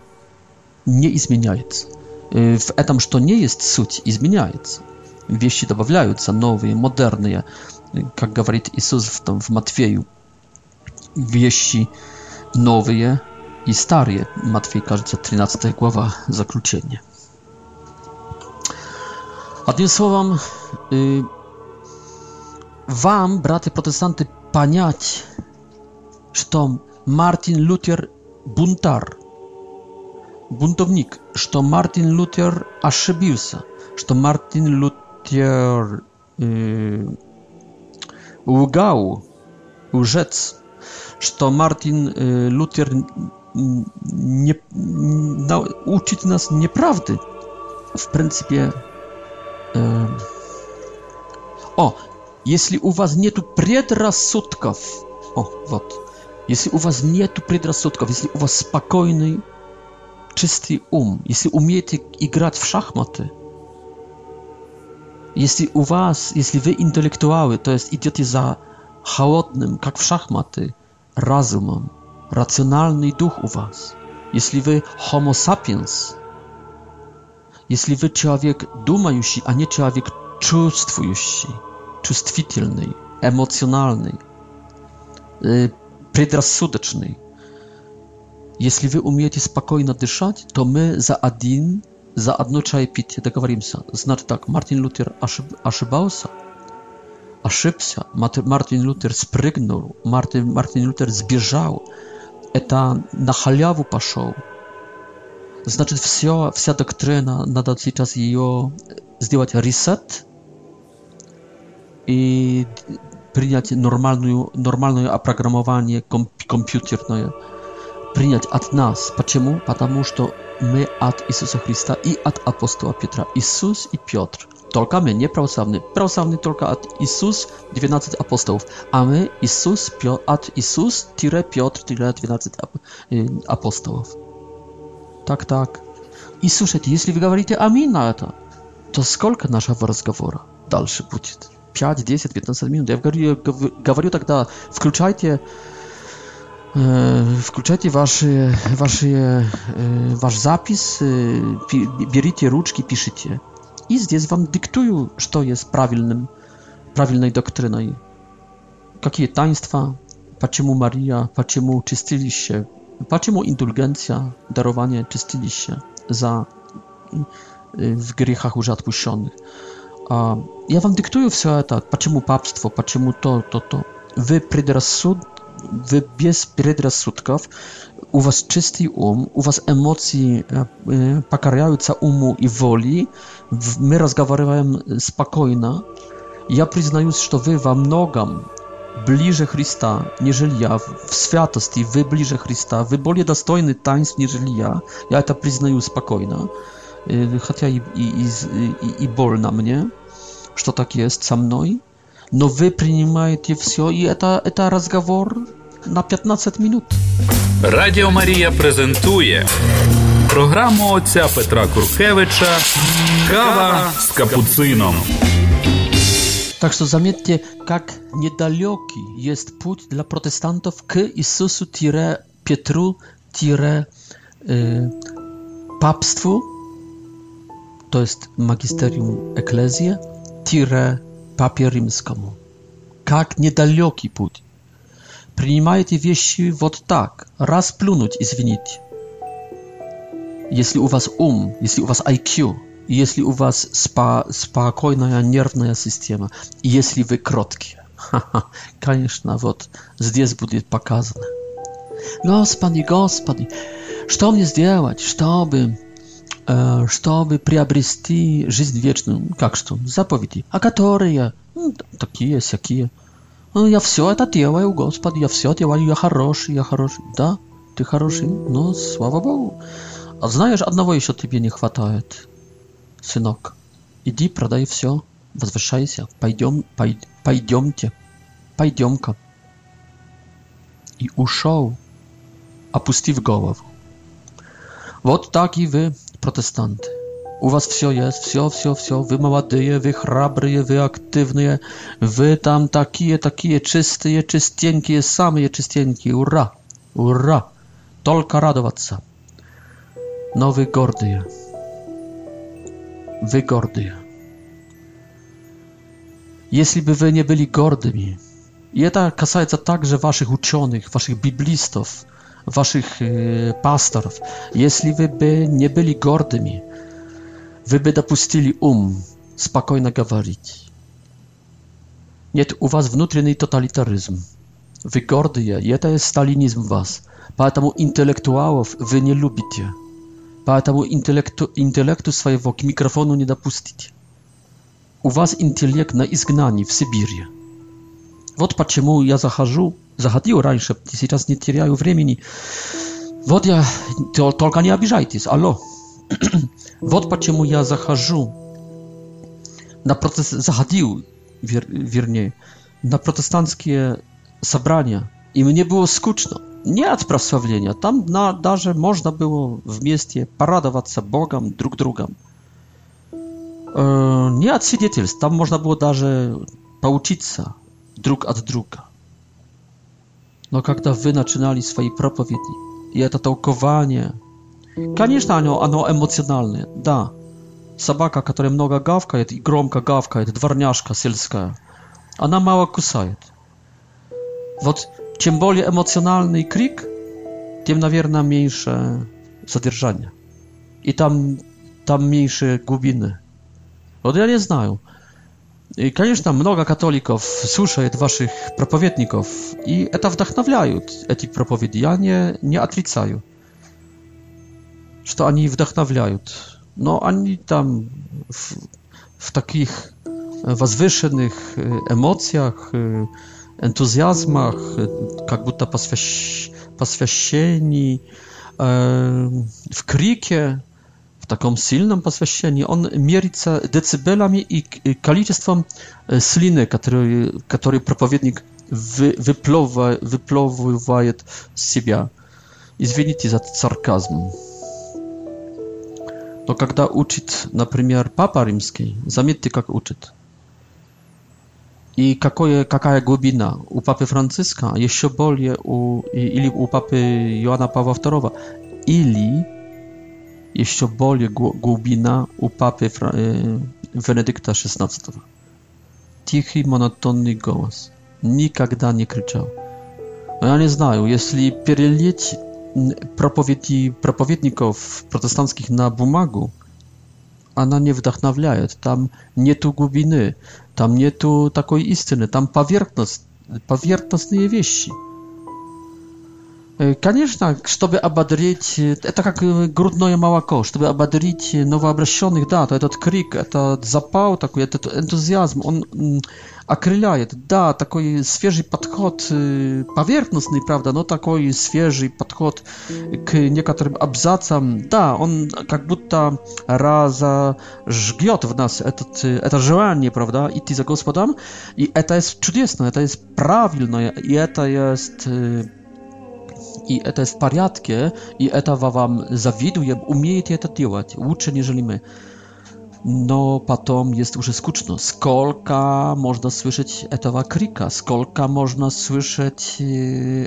не изменяется. Э, в этом, что не есть суть, изменяется. Вещи добавляются, новые, модерные. Э, как говорит Иисус в, там, в Матфею, вещи новые и старые. Матфей, кажется, 13 глава, заключение. Odnieść Wam, braty protestanty, paniać, że to Martin Luther buntar, buntownik, że to Martin Luther ошибился, że to Martin Luther y, łgał, łżec, że to Martin y, Luther nie, nas nieprawdy. W pryncypie... O, jeśli u was nie tu przedrasudków, o, wot. Jeśli u was nie tu przedrasudków, jeśli u was spokojny, czysty um, jeśli umiecie grać w szachmaty, jeśli u was, jeśli wy intelektuały, to jest idziecie za chłodnym, jak w szachmaty, rozumem, racjonalny duch u was, jeśli wy homo sapiens, jeśli wy człowiek dumający, a nie człowiek czuwstwujący, czuwstwitelny, emocjonalny, przedrasudeczny, jeśli wy umiecie spokojnie dyszać, to my za jeden, za jedno czaje picie, dogovorimy się. Znaczy tak, Martin Luther ошибался, ошибся, Martin Luther sprygnął, Martin, Luther zbieżał, eta na halawu poszedł, Значит, все, вся доктрина, надо сейчас ее сделать ресет и принять нормальную, нормальное опрограммование комп компьютерное. Принять от нас. Почему? Потому что мы от Иисуса Христа и от апостола Петра. Иисус и Петр. Только мы не православные. Православные только от Иисус 12 апостолов. А мы Иисус, от Иисус-Петр-12 апостолов. Tak, tak. I słuchajcie, jeśli wy mówicie amin na to, to skolka naszego rozmowa dalszy będzie? 5, 10, 15 minut. Ja mówię тогда, включайте Wkluczajcie e, e, wasz zapis, e, bierzcie ruczki, piszcie. I zdjęć wam dyktuję, co jest prawilnym, prawilnej doktryną. Jakie taństwa, po czemu Maria, po czemu czystyliście Płaci mu indulgencja, darowanie czystyliście za y, w grzechach już odpuszczonych. A ja wam dyktuję все это, почему папство, почему то, то, то. Wy predrasud, wy bez predrasudków, u was czysty um, u was emocje e, покоряются уму и воли, my rozmawiamy e, spokojna, Ja przyznaję, że wy во многом bliżej Chrysta, niżeli ja, w światosti Wybliżej Chrysta, wy dostojny taństw, niżeli ja. Ja to przyznaję spokojnie, y, chociaż i, i, i, i, i na mnie, że tak jest ze mną, no wy przyjmujecie wszystko i to rozmowa na 15 minut. Radio Maria prezentuje programu ojca Petra Kurkiewicza Kawa z kapucyną. Так что заметьте, как недалекий есть путь для протестантов к Иисусу-Петру- папству, то есть магистериум Экклезия, тире папе римскому. Как недалекий путь. Принимайте вещи вот так, расплюнуть, извините. Если у вас ум, если у вас IQ – если у вас спа спокойная нервная система, если вы кроткие. конечно, вот здесь будет показано. Господи, Господи, что мне сделать, чтобы, э, чтобы приобрести жизнь вечную? Ну, как что? Заповеди. А которые? Ну, такие, всякие. Ну, я все это делаю, Господи, я все делаю, я хороший, я хороший. Да, ты хороший, но слава Богу. А знаешь, одного еще тебе не хватает. сынок, иди продай все, возвращайся, пойдем, пой, пойдемте, пойдем-ка. И ушел, опустив голову. Вот так и вы, протестанты. У was все jest, все, все, все. Wy молодые, wy храбрые, wy актywные, wy tam takie, takie czystые, czystенькие, самые czystенькие. Ура! Ура! Только радоваться. Но вы гордые wygordy. gordy. Jeśli by wy nie byli gordymi, i to касается także waszych uczonych, waszych biblistów, waszych e, pastorów, jeśli wy by nie byli gordymi, wy by dopuścili um spokojnie gawarić. Nie u was wnętrzny totalitaryzm. wygordy je, i jest stalinizm was. Поэтому intelektualów wy nie lubicie поэтому интеллекту, интеллекту своего к микрофону не допустить. У вас интеллект на изгнании в Сибири. Вот почему я захожу, заходил раньше, сейчас не теряю времени. Вот я, только не обижайтесь, алло. вот почему я захожу на протест, заходил, вер, вернее, на протестантские собрания, и мне было скучно nie od Tam na darze można było w mieście paradować się Bogom drug drugam. E, nie od świadectw. Tam można było darze pouczyć się drug od druga. No, jak to swoje propowiednie i to tołkowanie. Конечно, оно, оно эмоциональное, да. Собака, которая много гавкает и громко гавкает, дворняшка сельская, она мало кусает. Вот Чем более эмоциональный крик, тем, наверное, меньше содержания. И там, там меньше глубины. Вот я не знаю. И, конечно, много католиков слушает ваших проповедников, и это вдохновляют эти проповеди. Я не, не отрицаю, что они вдохновляют. Но они там в, в таких возвышенных эмоциях, энтузиазмах, как будто посвящ... посвящении, э, в крике, в таком сильном посвящении. Он мерится децибелами и количеством слины, которые, которые проповедник вы, выплёва, выплёвывает с себя. Извините за сарказм. Но когда учит, например, Папа Римский, заметьте, как учит – i jakie, jaka jest głębina u papy Franciszka, jeszcze bardziej u, ili u papy Joana Pawła II, ili jeszcze bardziej głębina u papy Fra, XVI. Y, Tichy monotonny głos. Nigdy nie krzyczał. No ja nie znaję, jeśli przelecieć propowiedzi propowiedników protestanckich na bumagu, она не вдохновляет, там нету глубины, там нету такой истины, там поверхност, поверхностные вещи – Э, конечно, чтобы ободрить, э, это как э, грудное молоко, чтобы ободрить новообращенных, да, то этот крик, этот запал такой, этот энтузиазм, он окрыляет, да, такой свежий подход, поверхностный, правда, но такой свежий подход к некоторым абзацам, да, он как будто раза жгет в нас этот, это желание, правда, идти за Господом, и это чудесно, это правильно, и это есть I to jest в порядке, и этого вам завидуем, умеете to działać, лучше, niż my. No, potem jest już skuteczno. Skolka można słyszeć etowa krika, skolka można słyszeć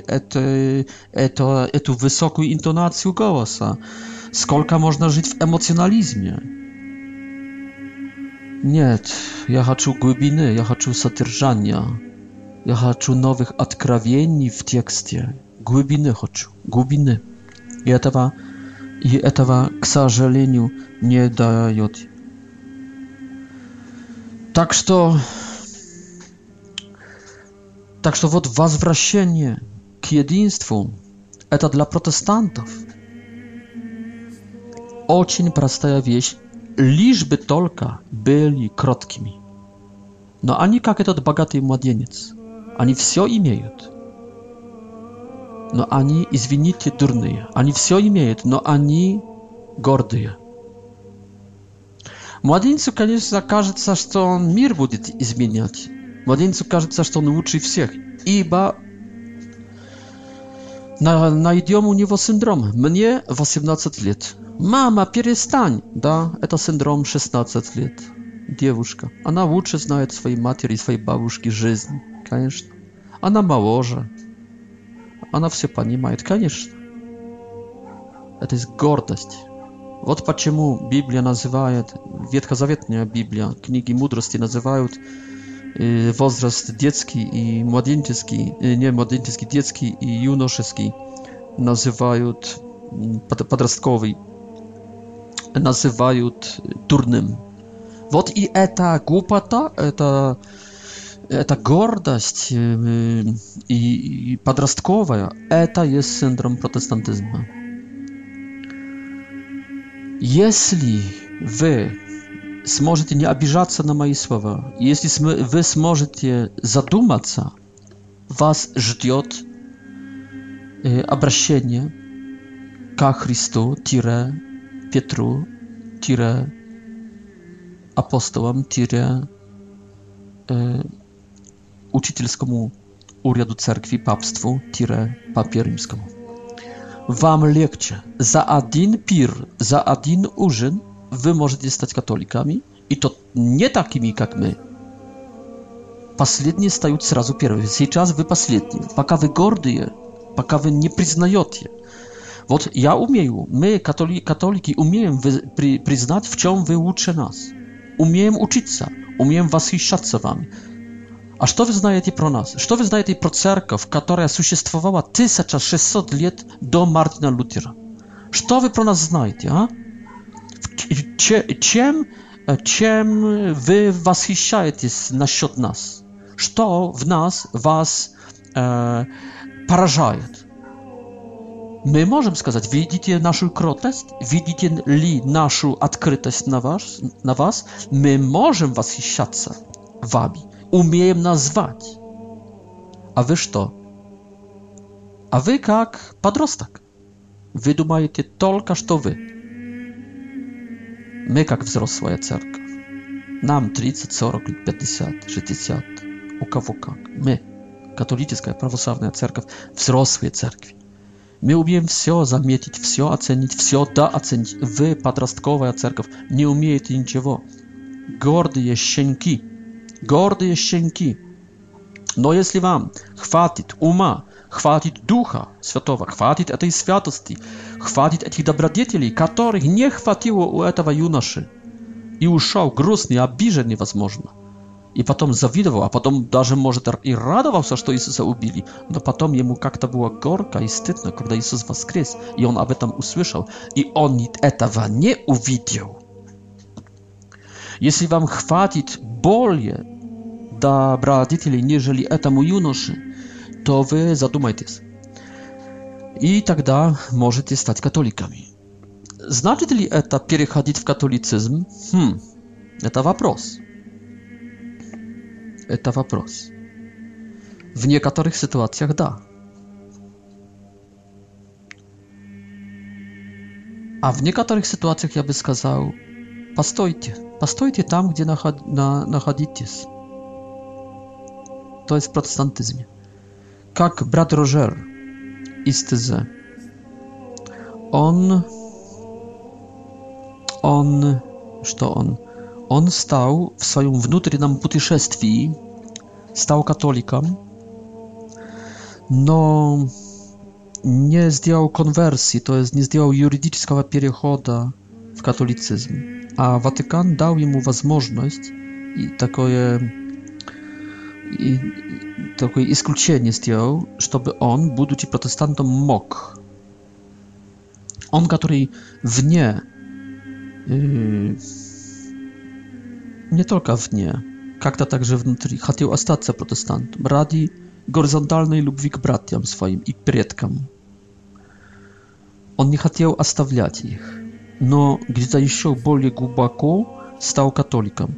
e, eto, etu wysoką intonację głosu, skolka można żyć w emocjonalizmie. Nie, ja хочу głębiny, ja хочу содержания, ja хочу nowych odkrawieni w tekście глубины хочу, глубины. И этого, и этого, к сожалению, не дает. Так что, так что вот возвращение к единству – это для протестантов очень простая вещь, лишь бы только были кроткими. Но они как этот богатый младенец, они все имеют – но они, извините, дурные. Они все имеют, но они гордые. Младенцу, конечно, кажется, что он мир будет изменять. Младенцу кажется, что он лучше всех, ибо на, найдем у него синдром. Мне 18 лет. Мама, перестань! Да, это синдром 16 лет. Девушка. Она лучше знает своей матери и своей бабушки жизнь, конечно. Она моложе. Она все понимает, конечно. Это есть гордость. Вот почему Библия называет, ветхозаветная Библия, книги мудрости называют э, возраст детский и младенческий, э, не младенческий, детский и юношеский, называют под, подростковый, называют дурным. Вот и эта глупота, это эта гордость и подростковая, это есть синдром протестантизма. Если вы сможете не обижаться на мои слова, если вы сможете задуматься, вас ждет обращение ко Христу, тире Петру, тире апостолам, тире ucicielskiemu urządu cerkwi papstwu tire papie rzymskiemu. Wam lekcie. Za один pir, za один urzyn wy możecie stać katolikami i to nie takimi jak my. Последние стают сразу первыми. Сейчас вы последние. Пока вы гордые, пока вы не признаете. Вот я умею, мы, католи, католики, умеем вы, при, признать, в чем вы лучше нас. Умеем учиться, умеем восхищаться вами. А что вы знаете про нас? Что вы знаете про церковь, которая существовала 1600 лет до Мартина Лютера? Что вы про нас знаете, а? Чем, чем вы восхищаетесь насчет нас? Что в нас вас э, поражает? Мы можем сказать, видите нашу кротость, видите ли нашу открытость на вас, на вас? мы можем восхищаться вами. умеем назвать. А вы что? А вы как подросток. Вы думаете только, что вы. Мы как взрослая церковь. Нам 30, 40, 50, 60. У кого как. Мы, католическая православная церковь, взрослые церкви. Мы умеем все заметить, все оценить, все да оценить. Вы, подростковая церковь, не умеете ничего. Гордые щенки – gordyje szczęki. No jeśli wam chwatit uma, chwatit ducha światowa, chwatit tej światosti, chwatit tych dobrodzieli, których nie chwatiło u juna szy i uszał grusny, abiżeny, возможно. I potom zawidował, a potom nawet może i radował się, że Jezusa ubili. No potom jemu jak to było gorka i wstydno, kiedy Jezus wskrzesł i on aby tam usłyszał. I on nic etawa nie uwidział. Jeśli wam chwatit bolje добродетелей, нежели этому юноше, то вы задумайтесь. И тогда можете стать католиками. Значит ли это переходить в католицизм? Хм, это вопрос. Это вопрос. В некоторых ситуациях да. А в некоторых ситуациях я бы сказал, постойте, постойте там, где наход, на, находитесь. to jest w protestantyzmie. Jak brat Roger Istyze. On. On. Co on? On stał w swoim wnętrznym путешествии, stał katolikam. no nie zdjął konwersji, to jest nie zdjął juridycznego przechodu w katolicyzm, a Watykan dał mu możliwość i takie такое исключение сделал, чтобы он, будучи протестантом, мог. Он, который вне, не только вне, как-то также внутри, хотел остаться протестантом ради горизонтальной любви к братьям своим и предкам. Он не хотел оставлять их, но где-то еще более глубоко стал католиком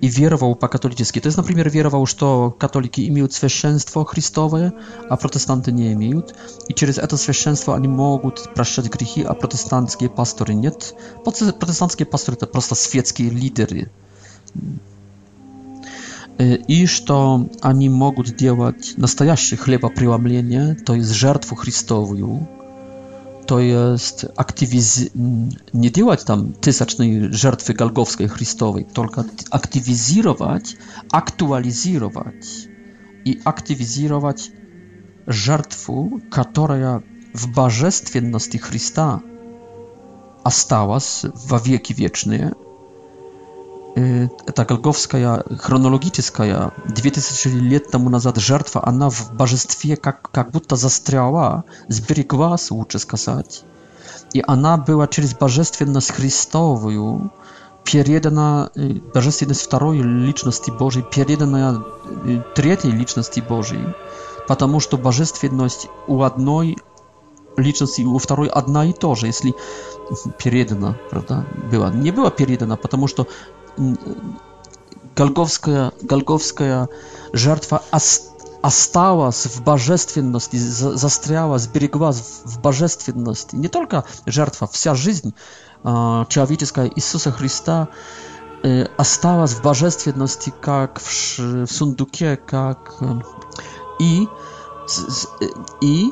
и веровал по-католически. То есть, например, веровал, что католики имеют священство христовое, а протестанты не имеют, и через это священство они могут прощать грехи, а протестантские пасторы нет. Протестантские пасторы это просто светские лидеры. И что они могут делать настоящее хлебопреломление, то есть жертву Христовую, to jest aktywiz... nie działać tam tysacznej żartwy galgowskiej chrystowej, tylko aktywizować, aktualizować i aktywizować żertwę, która w barzestwienności Chrysta stałaś w wieki wieczne, Y, ta Golgowska, chronologiczna, 2000 lat temu nazad żertwa, ona w barzystwie jak, jak будто zastrzała, zbrykła, słuchaj, skazać. I ona była czyli y, z barzystwienność Chrystową, przejedana, barzystwienność drugiej liczności Bożej, przejedana y, trzeciej liczności Bożej, ponieważ to barzystwienność u jednej liczności i u drugiej jedna i to, że jeśli (laughs) Pierjedna, prawda? Była. Nie była pierjedna, ponieważ Голговская, Голговская жертва осталась в божественности, застряла, сбереглась в божественности. Не только жертва, вся жизнь а, человеческая Иисуса Христа э, осталась в божественности, как в, сундуке, как э, и э, и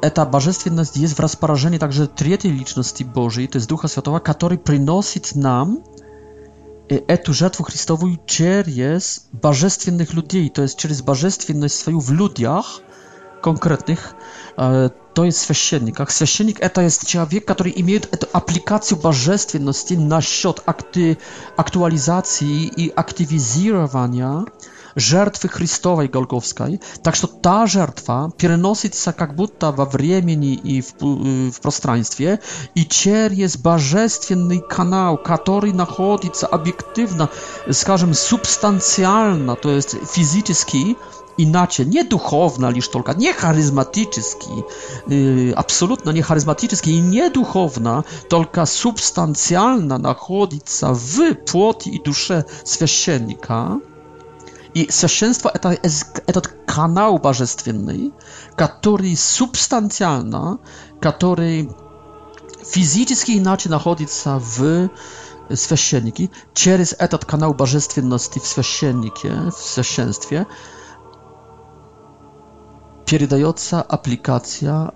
эта божественность есть в распоражении также третьей личности Божией, то есть Духа Святого, который приносит нам эту жертву Христовую через божественных людей, то есть через божественность свою в людях конкретных, то есть священник. Как священник это есть человек, который имеет эту аппликацию божественности насчет акти- актуализации и активизирования э, жертвы Христовой Голговской. Так что та жертва переносится как будто во времени и в, в пространстве и через божественный канал, который находится объективно, скажем, субстанциально, то есть физически, inaczej, nie duchowna liż tylko, nie charyzmatyczny, yy, absolutnie nie charyzmatyczny i nie duchowna, tylko substancjalna nachodzi się w płoti i duszy święcennika, i sesjenstwo to kanał barzestwienny, który substancjalna, który fizycznie inaczej znajduje się w sesjeniki, przez ten kanał barzestwienności w sesjenikie, w sesjenstwie, передается aplikacja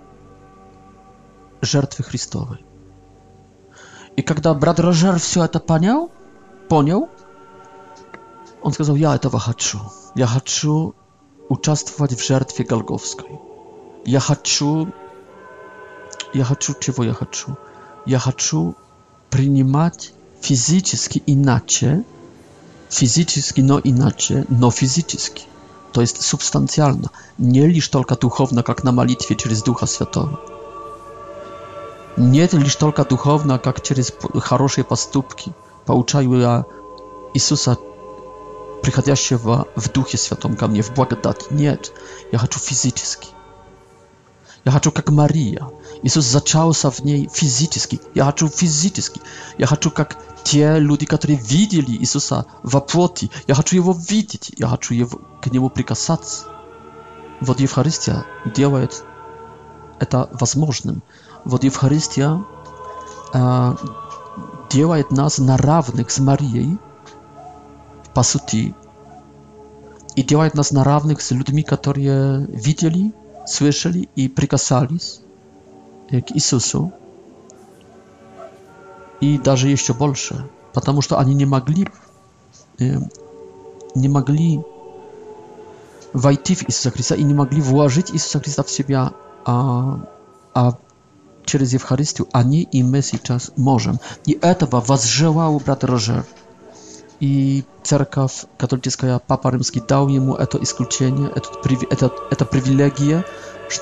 żertwy Chrystowej. I kiedy brat Roger wszystko to poniał, poniał, on сказал, я этого хочу. Я хочу участвовать в жертве Голговской. Я хочу... Я хочу, чего я хочу? Я хочу принимать физически иначе, физически, но иначе, но физически. To jest substancjalna, nie lisztolka duchowna, jak na malitwie przez Ducha Świętego. Nie lisztolka duchowna, jak przez хорошие поступки. Pouczaju ja Jezusa приходящего в Духе Святом ко мне, в благодати. Нет, я хочу физически. Я хочу, как Мария. Иисус зачался в ней физически. Я хочу физически. Я хочу, как те люди, которые видели Иисуса во плоти. Я хочу Его видеть. Я хочу его, к Нему прикасаться. Вот Евхаристия делает это возможным. Вот Евхаристия э, делает нас на равных с Марией, по сути, и делает нас на равных с людьми, которые видели, слышали и прикасались к Иисусу. И даже еще больше, потому что они не могли, не могли войти в Иисуса Христа и не могли вложить Иисуса Христа в себя, а, а через Евхаристию они и мы сейчас можем. И этого возжелал брат Рожер i cerkaw katolicka ja papa rzymski dał mu to isklucenie, to privilegie,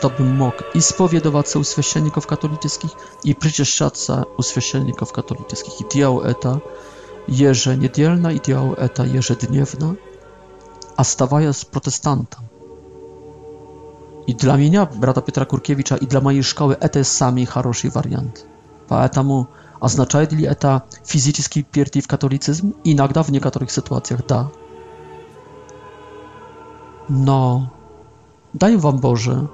żeby mógł i spowiedować się u świeczeników katolickich i przecież się u świeczeników katolickich. I działał to jeże niedzielna i działał to jeże dniewna, a stawa z protestantem. I dla mnie, brata pietra Kurkiewicza, i dla mojej szkoły, to jest sami dobry wariant. Dlatego Означает ли это физически перейти в католицизм? Иногда в некоторых ситуациях да. Но дай вам Боже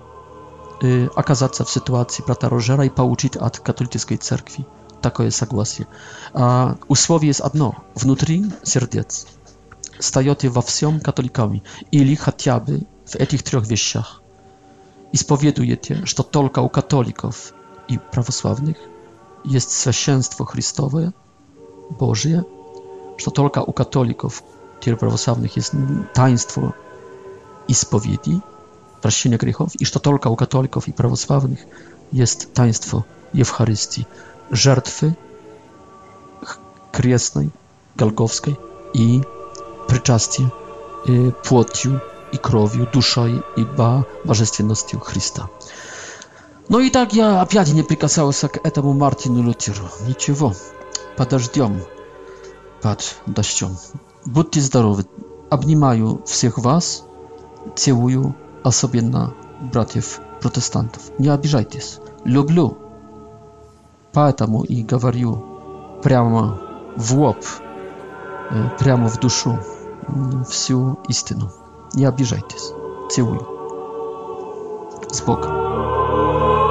y, оказаться в ситуации брата Рожера и получить от католической церкви такое согласие. А условие есть одно – внутри сердец. Стаете во всем католиками или хотя бы в этих трех вещах. Исповедуете, что только у католиков и православных jest święstwo Chrystowe, Boże, że tylko u katolików, tych prawosławnych, jest taństwo spowiedzi, prosienie grzechów, i że tylko u katolików i prawosławnych jest taństwo Eucharystii, żertwy kresnej, galgowskiej i przyczastie y, płotiu i krowiu, duszą i ba, Chrysta. Ну и так я опять не прикасался к этому Мартину Лютеру. Ничего, подождем под дождем. Будьте здоровы. Обнимаю всех вас, целую, особенно братьев-протестантов. Не обижайтесь. Люблю. Поэтому и говорю прямо в лоб, э, прямо в душу всю истину. Не обижайтесь. Целую. С Богом. Música